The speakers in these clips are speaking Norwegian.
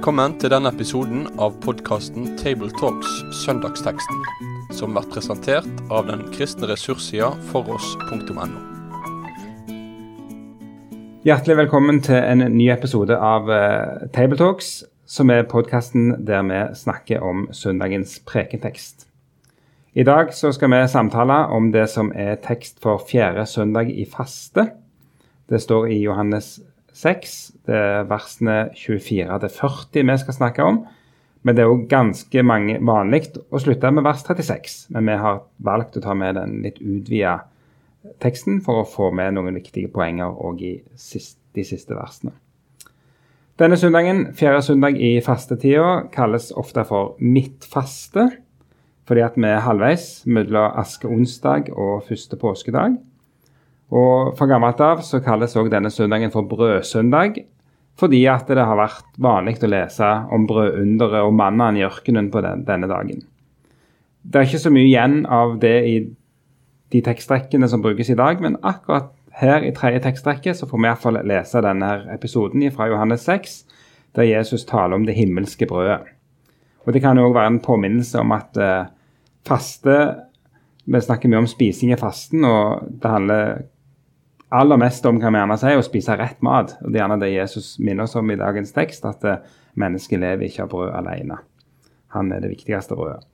Velkommen til denne episoden av podkasten Tabletalks Søndagsteksten, som blir presentert av den kristne ressurssida foross.no. Hjertelig velkommen til en ny episode av uh, Tabletalks, som er podkasten der vi snakker om søndagens prekentekst. I dag skal vi samtale om det som er tekst for fjerde søndag i faste. Det står i Johannes 6. Det er versene 24 til 40 vi skal snakke om. Men det er jo ganske mange vanlig å slutte med vers 36. Men vi har valgt å ta med den litt utvida teksten for å få med noen viktige poenger òg i de siste versene. Denne søndagen, fjerde søndag i fastetida, kalles ofte for midtfaste, fordi at vi er halvveis mellom askeonsdag og første påskedag. Og Fra gammelt av så kalles også denne søndagen for brødsøndag, fordi at det har vært vanlig å lese om brødunderet og mannen i ørkenen på den, denne dagen. Det er ikke så mye igjen av det i de tekstrekkene som brukes i dag, men akkurat her i tredje tekstrekke så får vi iallfall lese denne episoden fra Johannes 6, der Jesus taler om det himmelske brødet. Og Det kan òg være en påminnelse om at uh, faste Vi snakker mye om spising i fasten, og det handler aller mest om kan vi gjerne si, å spise rett mat. Og Det er gjerne det Jesus minner oss om i dagens tekst, at uh, mennesket lever ikke av brød alene. Han er det viktigste brødet.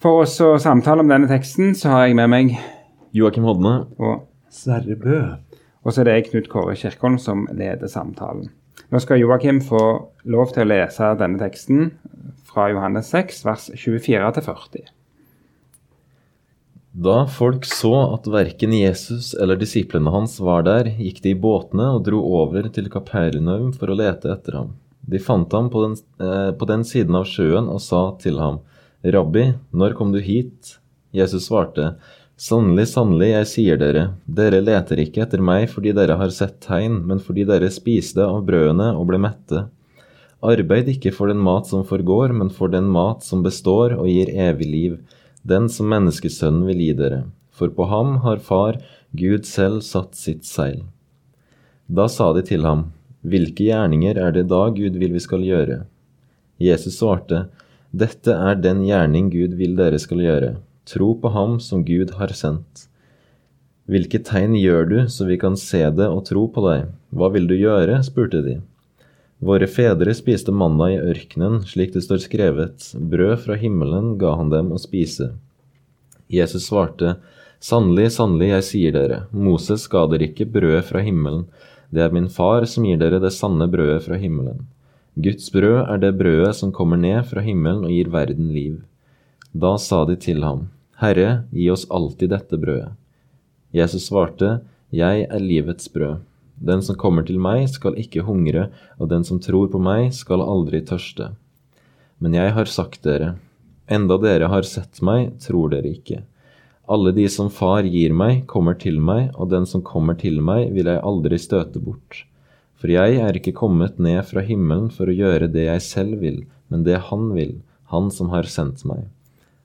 For oss å samtale om denne teksten, så har jeg med meg Joakim Hodne. Og Sverre Bø. Og så er det jeg, Knut Kåre Kirkholm, som leder samtalen. Nå skal Joakim få lov til å lese denne teksten fra Johannes 6, vers 24 til 40. Da folk så at verken Jesus eller disiplene hans var der, gikk de i båtene og dro over til Kapernaum for å lete etter ham. De fant ham på den, eh, på den siden av sjøen og sa til ham, Rabbi, når kom du hit? Jesus svarte, Sannelig, sannelig, jeg sier dere, dere leter ikke etter meg fordi dere har sett tegn, men fordi dere spiste av brødene og ble mette. Arbeid ikke for den mat som forgår, men for den mat som består og gir evig liv den som menneskesønnen vil gi dere, for på ham har Far, Gud selv, satt sitt seil. Da sa de til ham, Hvilke gjerninger er det da Gud vil vi skal gjøre? Jesus svarte, Dette er den gjerning Gud vil dere skal gjøre, tro på ham som Gud har sendt. Hvilke tegn gjør du så vi kan se det og tro på deg? Hva vil du gjøre? spurte de. Våre fedre spiste manna i ørkenen, slik det står skrevet, brød fra himmelen ga han dem å spise. Jesus svarte, Sannelig, sannelig, jeg sier dere, Moses ga dere ikke brødet fra himmelen, det er min far som gir dere det sanne brødet fra himmelen. Guds brød er det brødet som kommer ned fra himmelen og gir verden liv. Da sa de til ham, Herre, gi oss alltid dette brødet. Jesus svarte, Jeg er livets brød. Den som kommer til meg, skal ikke hungre, og den som tror på meg, skal aldri tørste. Men jeg har sagt dere, enda dere har sett meg, tror dere ikke. Alle de som Far gir meg, kommer til meg, og den som kommer til meg, vil jeg aldri støte bort. For jeg er ikke kommet ned fra himmelen for å gjøre det jeg selv vil, men det Han vil, Han som har sendt meg.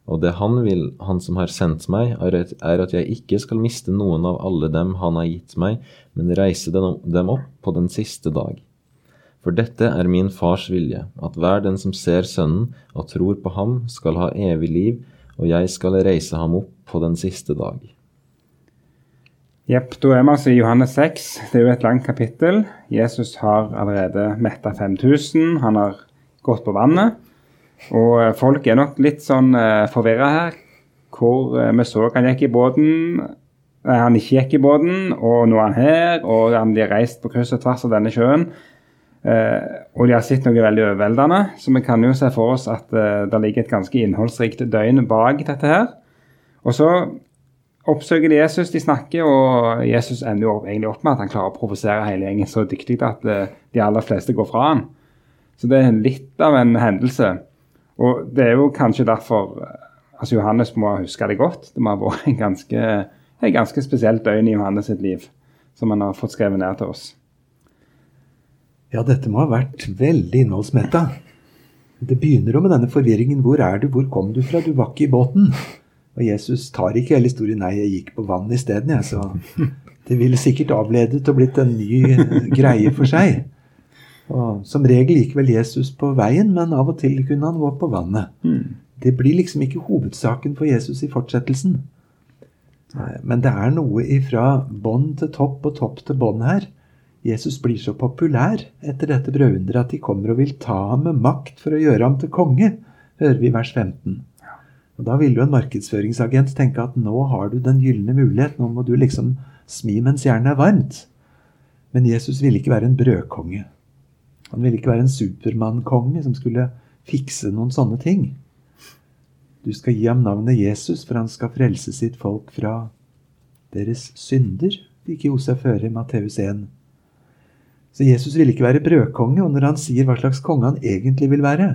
Og det Han vil, Han som har sendt meg, er at jeg ikke skal miste noen av alle dem Han har gitt meg, men reise dem opp på den siste dag. For dette er min fars vilje, at hver den som ser Sønnen og tror på ham, skal ha evig liv, og jeg skal reise ham opp på den siste dag. Jepp, da er vi altså i Johannes 6. Det er jo et langt kapittel. Jesus har allerede metta 5000. Han har gått på vannet. Og eh, folk er nok litt sånn uh, eh, forvirra her. Hvor uh, vi så han gikk i båten, uh, han ikke gikk i båten, og nå er han her, og han blir reist på kryss og tvers av denne sjøen. Uh, og de har sett noe veldig overveldende, så vi kan jo se for oss at det ligger et ganske innholdsrikt døgn bak dette her. Og så oppsøker de Jesus, de snakker, og Jesus ender jo egentlig opp med at han klarer å provosere hele gjengen så dyktig at de aller fleste går fra han. Så det er litt av en hendelse. Og det er jo kanskje derfor altså Johannes må huske det godt. Det må ha vært en ganske, en ganske spesielt døgn i Johannes sitt liv som han har fått skrevet ned til oss. Ja, dette må ha vært veldig innholdsmetta. Det begynner jo med denne forvirringen. Hvor er du? Hvor kom du fra? Du var ikke i båten. Og Jesus tar ikke hele historien. Nei, jeg gikk på vann isteden, jeg. Så det ville sikkert avledet og blitt en ny greie for seg. Og Som regel gikk vel Jesus på veien, men av og til kunne han gå på vannet. Det blir liksom ikke hovedsaken for Jesus i fortsettelsen. Eh, Men det er noe ifra bånn til topp og topp til bånn her. Jesus blir så populær etter dette brødunderet at de kommer og vil ta ham med makt for å gjøre ham til konge, hører vi i vers 15. Og Da vil jo en markedsføringsagent tenke at nå har du den gylne mulighet, nå må du liksom smi mens jernet er varmt. Men Jesus ville ikke være en brødkonge. Han ville ikke være en supermannkonge som skulle fikse noen sånne ting. Du skal gi ham navnet Jesus, for han skal frelse sitt folk fra deres synder, fikk Josef høre i Matteus 1. Så Jesus ville ikke være brødkonge, og når han sier hva slags konge han egentlig vil være,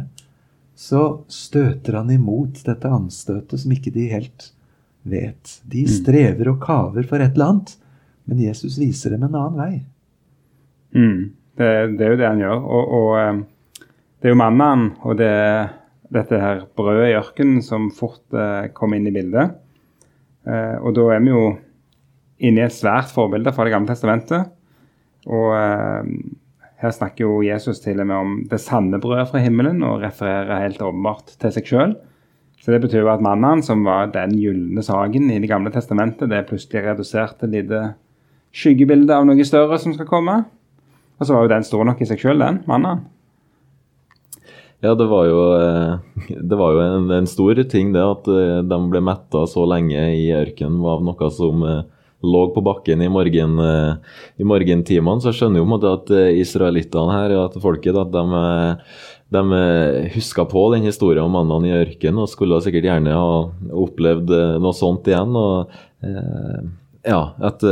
så støter han imot dette anstøtet som ikke de helt vet. De strever og kaver for et eller annet, men Jesus viser dem en annen vei. Mm. Det, det er jo det han gjør. Og, og eh, det er jo mannen og det, dette her brødet i ørkenen som fort eh, kom inn i bildet. Eh, og da er vi jo inne i et svært forbilde fra Det gamle testamentet. Og eh, her snakker jo Jesus til og med om det sanne brødet fra himmelen, og refererer helt åpenbart til seg sjøl. Så det betyr jo at mannen, som var den gylne saken i Det gamle testamentet, det er plutselig redusert til et lite skyggebilde av noe større som skal komme. Og så var jo den stor nok i seg sjøl, den mannen. Ja, det var jo, eh, det var jo en, en stor ting det at eh, de ble metta så lenge i ørkenen av noe som eh, lå på bakken i, morgen, i morgentimene. Så jeg skjønner jo at israelittene her, at folket, at de, de huska på den historien om mannene i ørkenen og skulle sikkert gjerne ha opplevd noe sånt igjen. og ja, at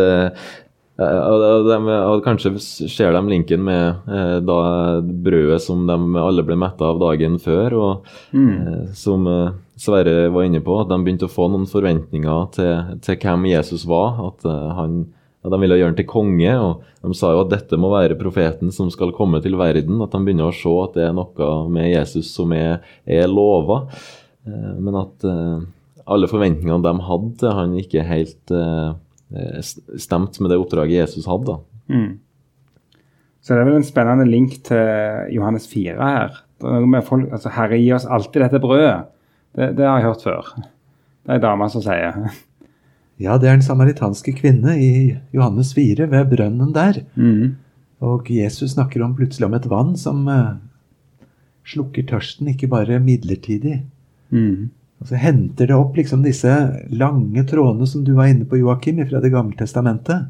de, kanskje ser de linken med eh, da brødet som de alle ble metta av dagen før, og mm. som eh, Sverre var inne på, at de begynte å få noen forventninger til, til hvem Jesus var. At, han, at de ville gjøre ham til konge. og De sa jo at dette må være profeten som skal komme til verden. At de begynner å se at det er noe med Jesus som er, er lova. Men at alle forventningene de hadde til han, ikke helt stemt med det oppdraget Jesus hadde. Mm. Så det er vel en spennende link til Johannes 4 her. Det er noe med folk, altså Herre, gi oss alltid dette brødet. Det, det har jeg hørt før. Det er ei dame som sier. Ja, det er den samaritanske kvinne i Johannes 4, ved brønnen der. Mm. Og Jesus snakker om plutselig om et vann som uh, slukker tørsten, ikke bare midlertidig. Mm. Og så henter det opp liksom disse lange trådene som du var inne på, Joakim, fra Det gamle testamentet.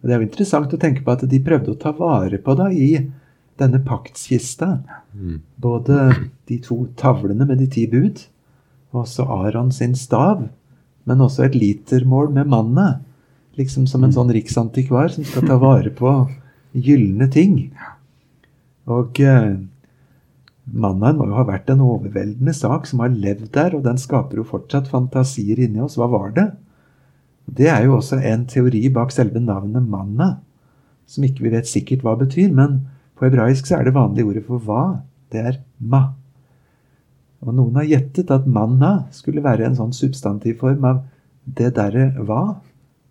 Og Det er jo interessant å tenke på at de prøvde å ta vare på deg i denne paktskista. Mm. Både de to tavlene med de ti bud, og også Aron sin stav, men også et litermål med mannet. Liksom som en sånn riksantikvar som skal ta vare på gylne ting. Og eh, Mannaen må jo ha vært en overveldende sak som har levd der, og den skaper jo fortsatt fantasier inni oss. Hva var det? Det er jo også en teori bak selve navnet manna, som ikke vi vet sikkert hva betyr, men på hebraisk så er det vanlige ordet for hva. Det er ma. Og noen har gjettet at manna skulle være en sånn substantivform av det derre hva.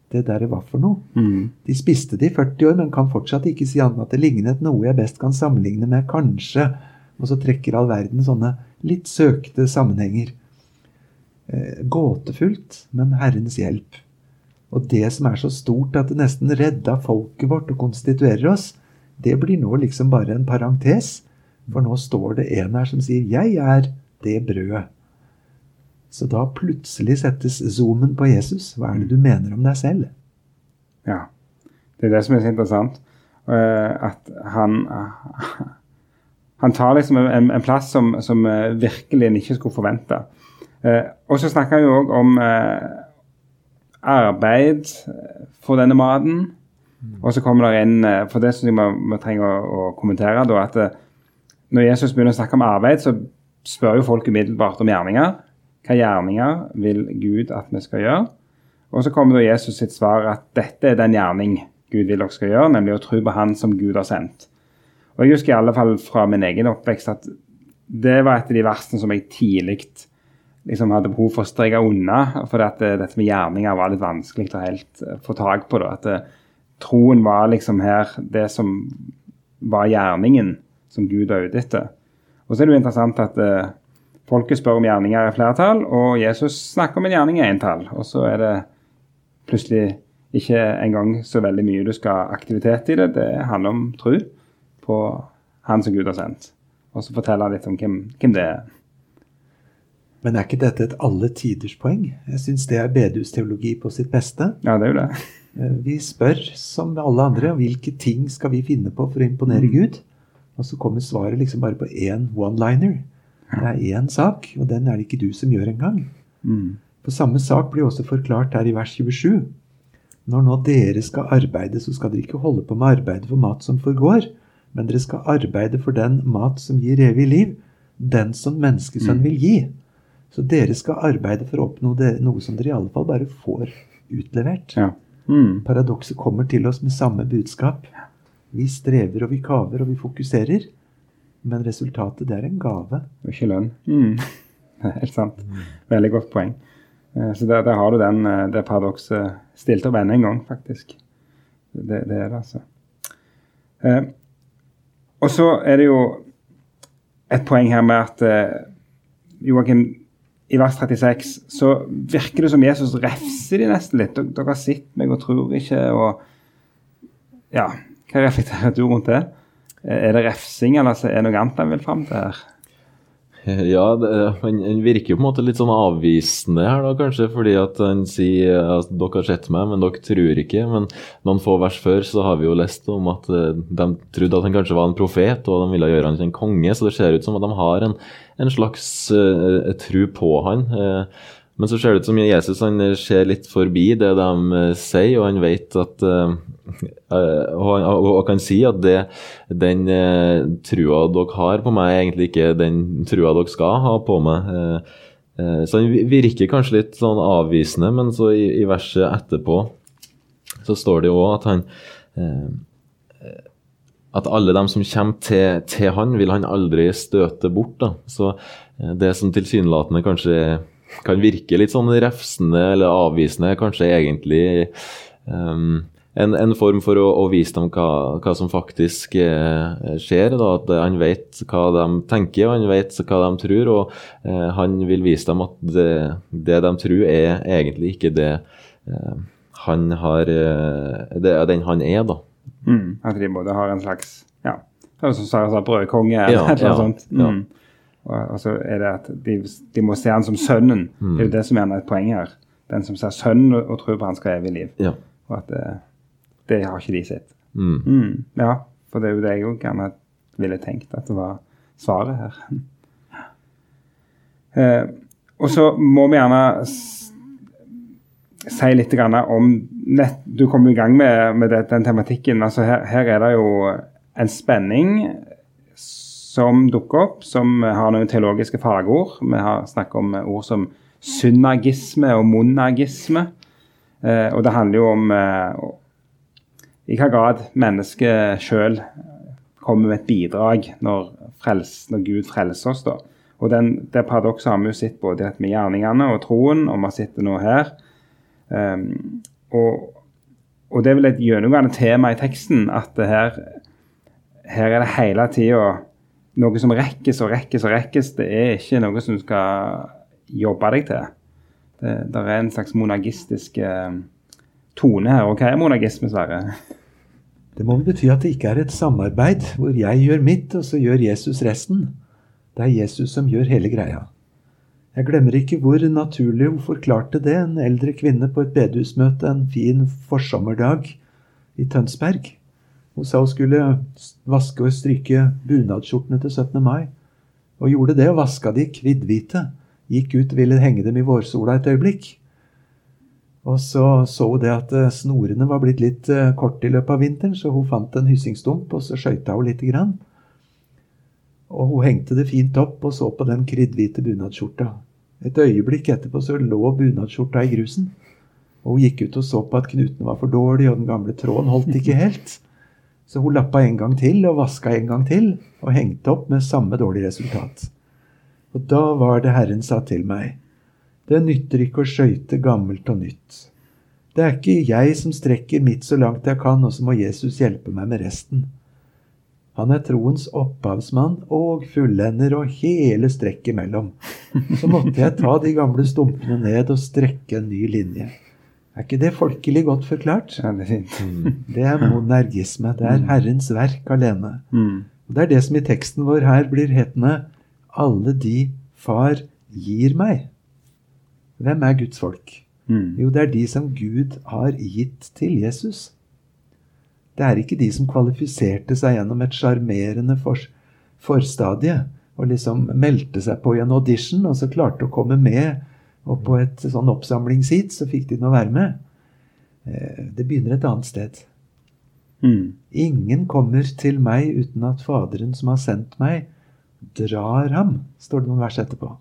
Det derre hva for noe. Mm. De spiste det i 40 år, men kan fortsatt ikke si annet at det lignet noe jeg best kan sammenligne med kanskje og så trekker all verden sånne litt søkte sammenhenger. Eh, gåtefullt, men Herrens hjelp. Og det som er så stort at det nesten redda folket vårt og konstituerer oss, det blir nå liksom bare en parentes. For nå står det en her som sier 'Jeg er det brødet'. Så da plutselig settes zoomen på Jesus. Hva er det du mener om deg selv? Ja. Det er det som er så interessant. Uh, at han Han tar liksom en, en plass som, som uh, virkelig en ikke skulle forvente. og så snakker han jo òg om arbeid for denne maten. Og så kommer det inn For det syns jeg vi, vi trenger å, å kommentere. Da, at når Jesus begynner å snakke om arbeid, så spør jo folk umiddelbart om gjerninger. Hva gjerninger vil Gud at vi skal gjøre? Og så kommer da Jesus sitt svar at dette er den gjerning Gud vil dere skal gjøre, nemlig å tro på Han som Gud har sendt. Og Jeg husker i alle fall fra min egen oppvekst at det var et av de versene som jeg tidlig liksom hadde behov for å streke unna. For at dette med gjerninger var litt vanskelig å helt uh, få tak på. Da. At uh, troen var liksom her det som var gjerningen som Gud var ute etter. Og så er det jo interessant at eh, folket spør om gjerninger i flertall, og Jesus snakker om en gjerning i entall. Og så er det plutselig ikke engang så veldig mye du skal ha aktivitet i det. Det handler om tro på Han som Gud har sendt. Og så forteller han litt om hvem, hvem det er. Men er ikke dette et alle tiders poeng? Jeg syns det er bedehusteologi på sitt beste. Ja, det er jo det. Eh, Vi spør, som alle andre, hvilke ting skal vi finne på for å imponere Gud? Og så kommer svaret liksom bare på én one-liner. Det er én sak, og den er det ikke du som gjør engang. Mm. På samme sak blir også forklart her i vers 27. Når nå dere skal arbeide, så skal dere ikke holde på med arbeidet for mat som forgår, men dere skal arbeide for den mat som gir evig liv, den som menneskesønn vil gi. Så dere skal arbeide for å oppnå det, noe som dere i alle fall bare får utlevert. Ja. Mm. Paradokset kommer til oss med samme budskap. Vi strever og vi kaver og vi fokuserer, men resultatet det er en gave. Og ikke lønn. Mm. Helt sant. Veldig godt poeng. Eh, Så der, der har du den, eh, det paradokset stilt opp enda en gang, faktisk. Det, det er det, altså. Og så er det jo et poeng her med at eh, Joakim, i vers 36 så virker det som Jesus refser de nesten litt. Dere dere har sett meg og tror ikke, og Ja, hva reflekterer du rundt det? Er det refsing, eller er det noe annet han vil fram til her? Ja, det, han, han virker jo på en måte litt sånn avvisende her, da, kanskje, fordi at han sier at dere har sett meg, men dere tror ikke. Men noen få vers før så har vi jo lest om at eh, de trodde at han kanskje var en profet, og de ville gjøre han til en konge, så det ser ut som at de har en, en slags uh, tru på han. Eh, men så ser det ut som Jesus han ser litt forbi det de eh, sier, og han vet at eh, eh, og, og, kan si at det, den trua dere har på meg, er egentlig ikke den trua dere skal ha på meg. Så han virker kanskje litt sånn avvisende, men så i, i verset etterpå så står det jo òg at han at alle dem som kommer til, til han, vil han aldri støte bort. Da. Så det som tilsynelatende kanskje kan virke litt sånn refsende eller avvisende, kanskje egentlig um, en, en form for å, å vise dem hva, hva som faktisk eh, skjer. Da, at han vet hva de tenker, og han vet hva de tror. Og eh, han vil vise dem at det, det de tror, er egentlig ikke det eh, han har eh, Det er den han er, da. Mm, at de både har en slags ja, er som Sara sa, brødkonge eller Ja, noe ja, sånt. ja. Mm. Og, og så er det at de, de må se han som sønnen. Mm. Det er jo det som gjerne er et poeng her. Den som ser sønnen og, og tror på han skal ha evig liv. Ja. Og at det, det har ikke de sett. Mm. Mm, ja, for det er jo det jeg òg gjerne ville tenkt at det var svaret her. Eh, og så må vi gjerne si litt grann om nett, Du kom i gang med, med det, den tematikken. altså her, her er det jo en spenning som dukker opp, som har noen teologiske fagord. Vi har snakket om ord som synagisme og monagisme. Eh, og det handler jo om eh, i hva grad mennesket sjøl kommer med et bidrag når, frels, når Gud frelser oss. da. Og den, Det paradokset har vi jo sett både med gjerningene og troen, og vi det nå her. Um, og, og det er vel et gjennomgående tema i teksten at her, her er det hele tida noe som rekkes og rekkes og rekkes. Det er ikke noe som du skal jobbe deg til. Det, det er en slags monagistisk eh, tone her. Og hva er monagisme, Sverre? Det må bety at det ikke er et samarbeid hvor jeg gjør mitt, og så gjør Jesus resten. Det er Jesus som gjør hele greia. Jeg glemmer ikke hvor naturlig hun forklarte det, en eldre kvinne på et bedehusmøte en fin forsommerdag i Tønsberg. Hun sa hun skulle vaske og stryke bunadsskjortene til 17. mai, og gjorde det og vaska de kvidhvite. Gikk ut ville henge dem i vårsola et øyeblikk. Og så så hun det at eh, snorene var blitt litt eh, korte i løpet av vinteren, så hun fant en hyssingstump, og så skøyta hun lite grann. Og hun hengte det fint opp og så på den kritthvite bunadsskjorta. Et øyeblikk etterpå så lå bunadsskjorta i grusen. Og hun gikk ut og så på at knuten var for dårlig, og den gamle tråden holdt ikke helt. Så hun lappa en gang til og vaska en gang til, og hengte opp med samme dårlige resultat. Og da var det Herren sa til meg, det nytter ikke å skøyte gammelt og nytt. Det er ikke jeg som strekker mitt så langt jeg kan, og så må Jesus hjelpe meg med resten. Han er troens opphavsmann og fullender og hele strekket imellom. Så måtte jeg ta de gamle stumpene ned og strekke en ny linje. Er ikke det folkelig godt forklart? Ja, det er fint. Det er monergisme. Det er Herrens verk alene. Mm. Og Det er det som i teksten vår her blir hetende alle de Far gir meg. Hvem er Guds folk? Mm. Jo, det er de som Gud har gitt til Jesus. Det er ikke de som kvalifiserte seg gjennom et sjarmerende for, forstadie og liksom meldte seg på i en audition og så klarte å komme med. Og på et sånn oppsamlingsheat så fikk de nå være med. Eh, Det begynner et annet sted. Mm. Ingen kommer til meg uten at Faderen som har sendt meg, drar ham, står det noen vers etterpå.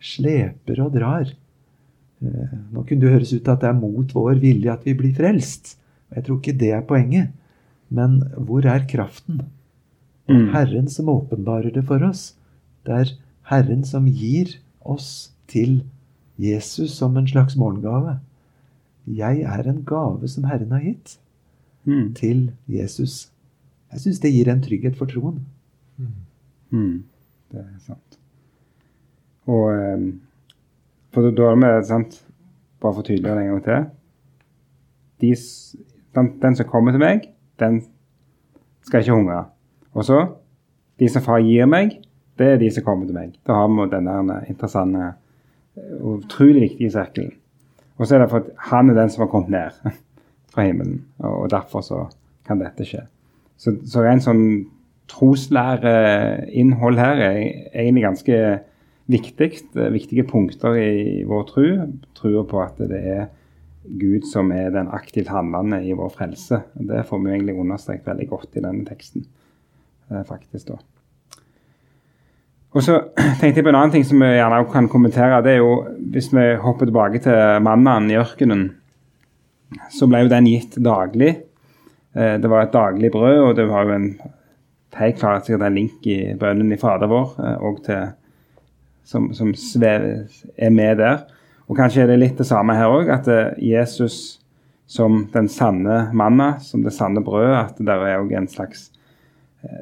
Sleper og drar. Eh, Nå kunne det høres ut til at det er mot vår vilje at vi blir frelst. Jeg tror ikke det er poenget. Men hvor er kraften? Det er Mm. Herren som åpenbarer det for oss. Det er Herren som gir oss til Jesus som en slags morgengave. Jeg er en gave som Herren har gitt Mm. til Jesus. Jeg syns det gir en trygghet for troen. Mm. Det er sant. Og um, For da har er vi sant, Bare for å tydeliggjøre det en gang til. De, den, den som kommer til meg, den skal ikke hungre. Og så De som far gir meg, det er de som kommer til meg. Da har vi denne interessante utrolig i sirkelen. Og så er det for at han er den som har kommet ned fra himmelen, og derfor så kan dette skje. Så, så en sånn troslæreinnhold her er egentlig ganske viktig. Viktige punkter i vår tro. Trua på at det er Gud som er den aktivt handlende i vår frelse. Det får vi egentlig understreket veldig godt i denne teksten. eh, faktisk da. Og så tenkte jeg på en annen ting som vi gjerne kan kommentere. Det er jo hvis vi hopper tilbake til mannen i ørkenen, så ble jo den gitt daglig. Eh, Det var et daglig brød, og det var jo en helt klart sikkert en link i bønnen i Fader vår eh, og til, som, som svev, er med der. Og kanskje er det litt det samme her òg, at eh, Jesus som den sanne manna, som det sanne brødet, at det er òg en slags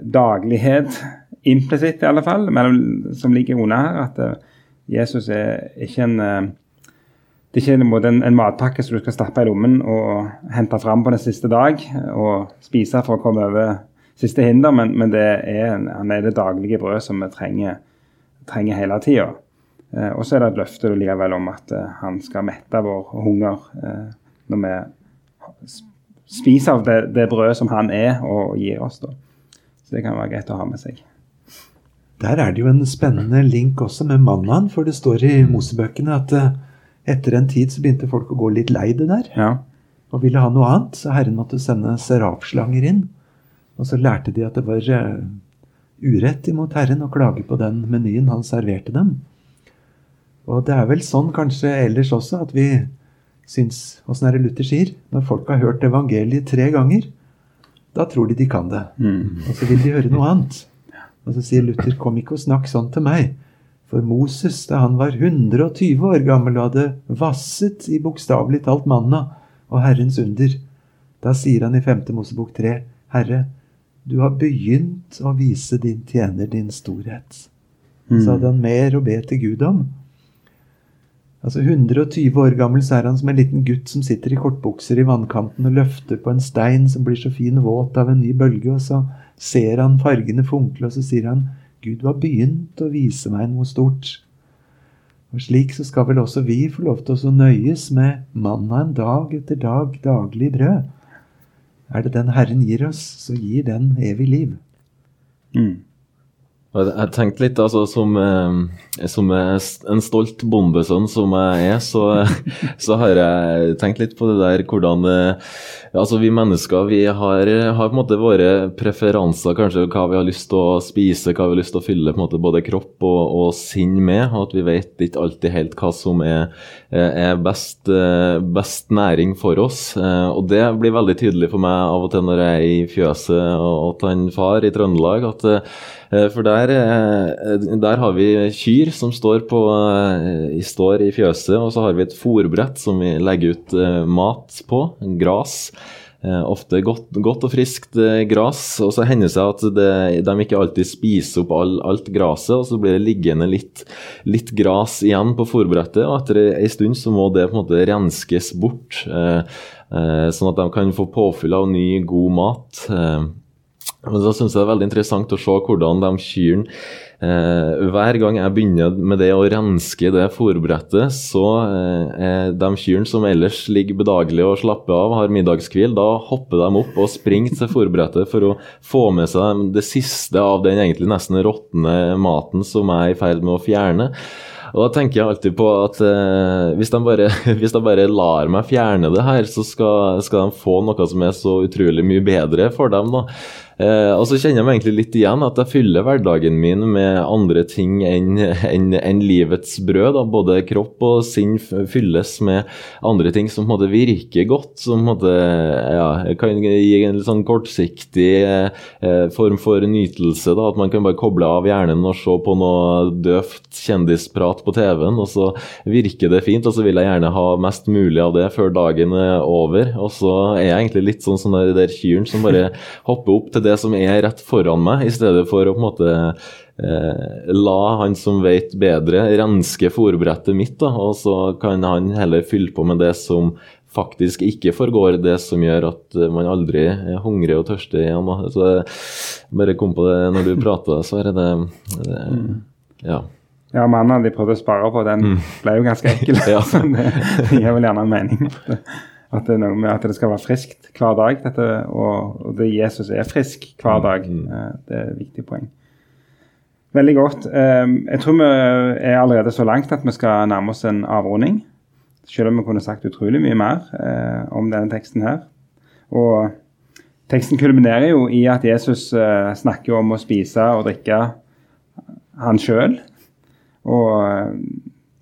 daglighet, implisitt i alle fall, mellom, som ligger under her. At eh, Jesus er ikke en eh, det er ikke en, en, matpakke som du skal stappe i lommen og hente fram på den siste dag og spise for å komme over siste hinder, men, men det er, han er det daglige brød som vi trenger, trenger hele tida. Eh, og så er det et løfte likevel om at eh, han skal mette vår hunger eh, når vi spiser av det, det brødet som han er og gir oss. da. Så det kan være greit å ha med seg. Der er det jo en spennende link også med mannaen, for det står i Mosebøkene at eh, etter en tid så begynte folk å gå litt lei det der, Ja. og ville ha noe annet, så Herren måtte sende serafslanger inn. Og så lærte de at det var eh, urett imot Herren å klage på den menyen han serverte dem. Og det er vel sånn kanskje ellers også at vi syns Åssen er det Luther sier? Når folk har hørt evangeliet tre ganger, da tror de de kan det. Mm. Og så vil de høre noe annet. Og så sier Luther, kom ikke og snakk sånn til meg. For Moses, da han var 120 år gammel og hadde vasset i bokstavelig talt manna og Herrens under, da sier han i 5. Mosebok 3, Herre, du har begynt å vise din tjener din storhet. Så hadde han mer å be til Gud om. Altså 120 år gammel så er han som en liten gutt som sitter i kortbukser i vannkanten og løfter på en stein som blir så fin våt av en ny bølge, og så ser han fargene funkle, og så sier han Gud var begynt å vise meg noe stort. Og slik så skal vel også vi få lov til å nøyes med mannaen dag etter dag, daglig brød. Er det den Herren gir oss, så gir den evig liv. Mm. Jeg har tenkte litt, altså som, eh, som eh, en stolt bondesønn som jeg er, så, så har jeg tenkt litt på det der hvordan eh, Altså vi mennesker vi har, har på en måte våre preferanser, kanskje hva vi har lyst til å spise, hva vi har lyst til å fylle på en måte både kropp og, og sinn med, og at vi vet ikke alltid helt hva som er, er best, eh, best næring for oss. Eh, Og det blir veldig tydelig for meg av og til når jeg er i fjøset og til en far i Trøndelag, at eh, for der, eh, der har vi kyr som står, på, eh, står i fjøset, og så har vi et fòrbrett som vi legger ut eh, mat på, gras. eh, ofte godt, godt, og friskt eh, gras. Og så hender det seg at det, de ikke alltid spiser opp all, alt gresset, og så blir det liggende litt, litt gras igjen på fòrbrettet. Og etter ei stund så må det på en måte renskes bort, eh, eh, sånn at de kan få påfyll av ny, god mat. Eh, men da syns jeg det er veldig interessant å se hvordan de kyrne eh, Hver gang jeg begynner med det å renske det fòrbrettet, så eh, de kyrne som ellers ligger bedagelig og slapper av, har middagskvil, da hopper de opp og springer til fòrbrettet for å få med seg det siste av den egentlig nesten råtne maten som jeg er i ferd med å fjerne. Og da tenker jeg alltid på at eh, hvis, de bare, hvis, de bare, lar meg fjerne det her, så skal, skal, de få noe som er så utrolig mye bedre for dem. da. Eh, og så kjenner jeg meg egentlig litt igjen at jeg fyller hverdagen min med andre ting enn en, en livets brød. Da. Både kropp og sinn fylles med andre ting som på en måte virker godt. Som måte ja, kan gi en litt sånn kortsiktig eh, form for nytelse. Da. At man kan bare koble av hjernen og se på noe døvt kjendisprat på TV-en, og så virker det fint. Og så vil jeg gjerne ha mest mulig av det før dagen er over. Og så er jeg egentlig litt sånn som sånn der kyrne som bare hopper opp til det det som er rett foran meg, i stedet for å på en måte eh, la han som vet bedre, renske fòrbrettet mitt, da, og så kan han heller fylle på med det som faktisk ikke forgår, det som gjør at man aldri er hungrig og tørstig igjen. Da. Så jeg bare kom på det når du prata, så er det, det Ja. Ja, mannen de prøvde å spare på, den mm. ble jo ganske ekkel. ja. det gir vel gjerne en mening. At det er noe med at det skal være friskt hver dag. Dette, og, og det Jesus er frisk hver dag. Mm. Eh, det er et viktig poeng. Veldig godt. Ehm, jeg tror vi er allerede så langt at vi skal nærme oss en avrunding. Selv om vi kunne sagt utrolig mye mer eh, om denne teksten her. Og teksten kulminerer jo i at Jesus eh, snakker om å spise og drikke han sjøl. Og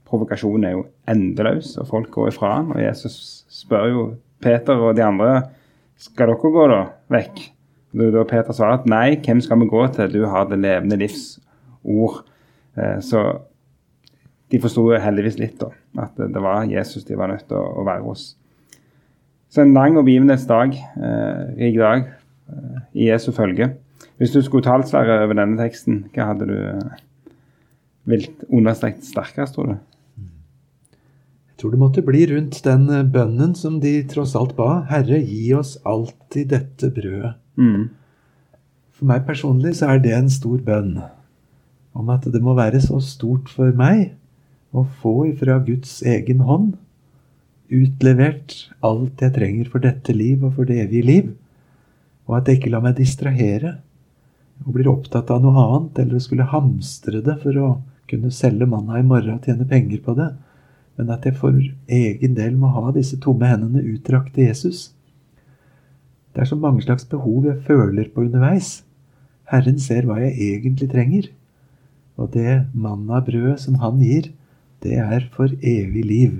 provokasjonen er jo endeløs, og folk går ifra han. Og Jesus spør jo Peter og de andre skal dere gå da vekk. Og da Peter svarer at nei, hvem skal vi gå til? Du har det levende livs ord. Eh, så de forsto heldigvis litt, da. At det var Jesus de var nødt til å, være hos. Så en lang og begivenhetsdag, eh, rik dag, eh, i Jesu følge. Hvis du skulle talt, Sverre, over denne teksten, hva hadde du vilt understreket sterkest, tror du? Tror det måtte bli rundt den eh, bønnen som de tross alt ba. Herre, gi oss alltid dette brødet. Mm. For meg personlig så er det en stor bønn. Om at det må være så stort for meg å få ifra Guds egen hånd utlevert alt jeg trenger for dette liv og for det evige liv. Og at jeg ikke lar meg distrahere og blir opptatt av noe annet eller skulle hamstre det for å kunne selge manna i morgen og tjene penger på det men at jeg for egen del må ha disse tomme hendene utdrakt til Jesus. Det er så mange slags behov jeg føler på underveis. Herren ser hva jeg egentlig trenger. Og det mannabrødet som han gir, det er for evig liv.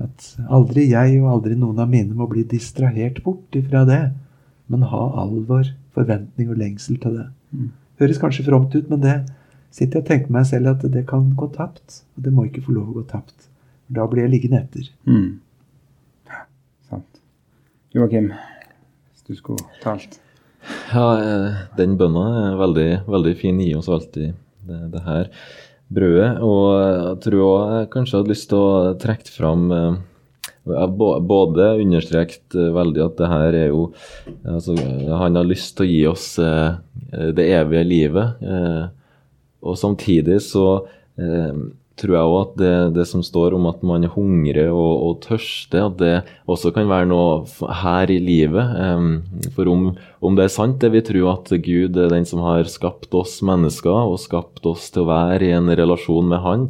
At aldri jeg og aldri noen av mine må bli distrahert bort ifra det, men ha alvor, forventning og lengsel til det. Mm. Høres kanskje fromt ut, men det, sitter jeg og tenker meg selv at det kan gå tapt. Og det må ikke få lov å gå tapt. Da blir jeg liggende etter. Mm. Sant. Joakim, hvis du skulle talt? Ja, eh, den bønna er veldig, veldig fin. Gi oss alltid det, det, her brødet. Og jeg tror også jeg kanskje hadde lyst til å trekke fram eh, både understreket eh, veldig at det her er jo altså, Han har lyst til å gi oss det evige livet. Og samtidig så eh, tror jeg òg at det, det, som står om at man hungrer og, og tørster, at det også kan være noe her i livet. Eh, for om, om, det er sant, det vi tror at Gud er den som har skapt oss mennesker og skapt oss til å være i en relasjon med Han,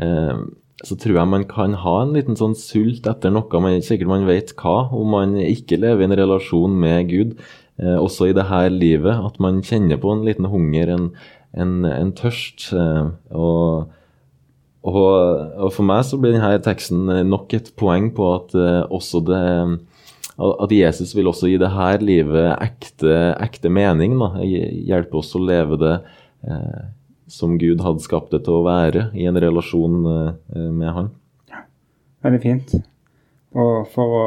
eh, så tror jeg man kan ha en liten sånn sult etter noe man sikkert man vet hva, om man ikke lever i en relasjon med Gud. Eh, også i det her livet, at man kjenner på en liten hunger, en, en, en tørst. Eh, og, og, og, for meg så blir denne teksten nok et poeng på at uh, også det at Jesus vil også gi det her livet ekte, ekte mening. Da. Hjelpe oss å leve det eh, som Gud hadde skapt det til å være, i en relasjon eh, med Han. Ja, Veldig fint. Og for å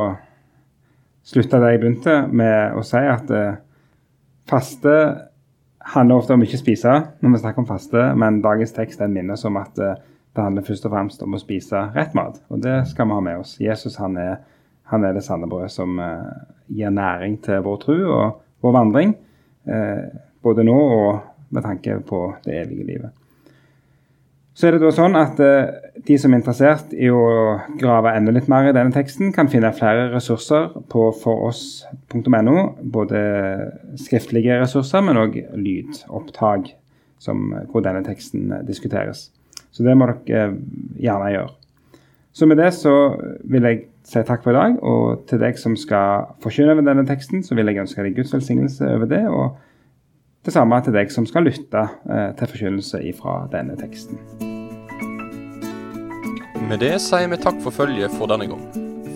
slutte der jeg begynte, med å si at eh, faste handler ofte om ikke spise når vi snakker om faste, men dagens tekst den minner oss om at eh, det handler først og fremst om å spise rett mat. Og det skal vi ha med oss. Jesus han er, han er det sanne brød som uh, gir næring til vår tro og vår vandring. Uh, både nå og med tanke på det evige livet. Så er det da sånn at De som er interessert i å grave enda litt mer i denne teksten, kan finne flere ressurser på foross.no. Både skriftlige ressurser, men òg lydopptak som, hvor denne teksten diskuteres. Så det må dere gjerne gjøre. Så med det så vil jeg si takk for i dag. Og til deg som skal forkynne over denne teksten, så vil jeg ønske deg Guds velsignelse over det. Og det samme til deg som skal lytte eh, til forkynnelse ifra denne teksten. Med det sier vi takk for følget for denne gang.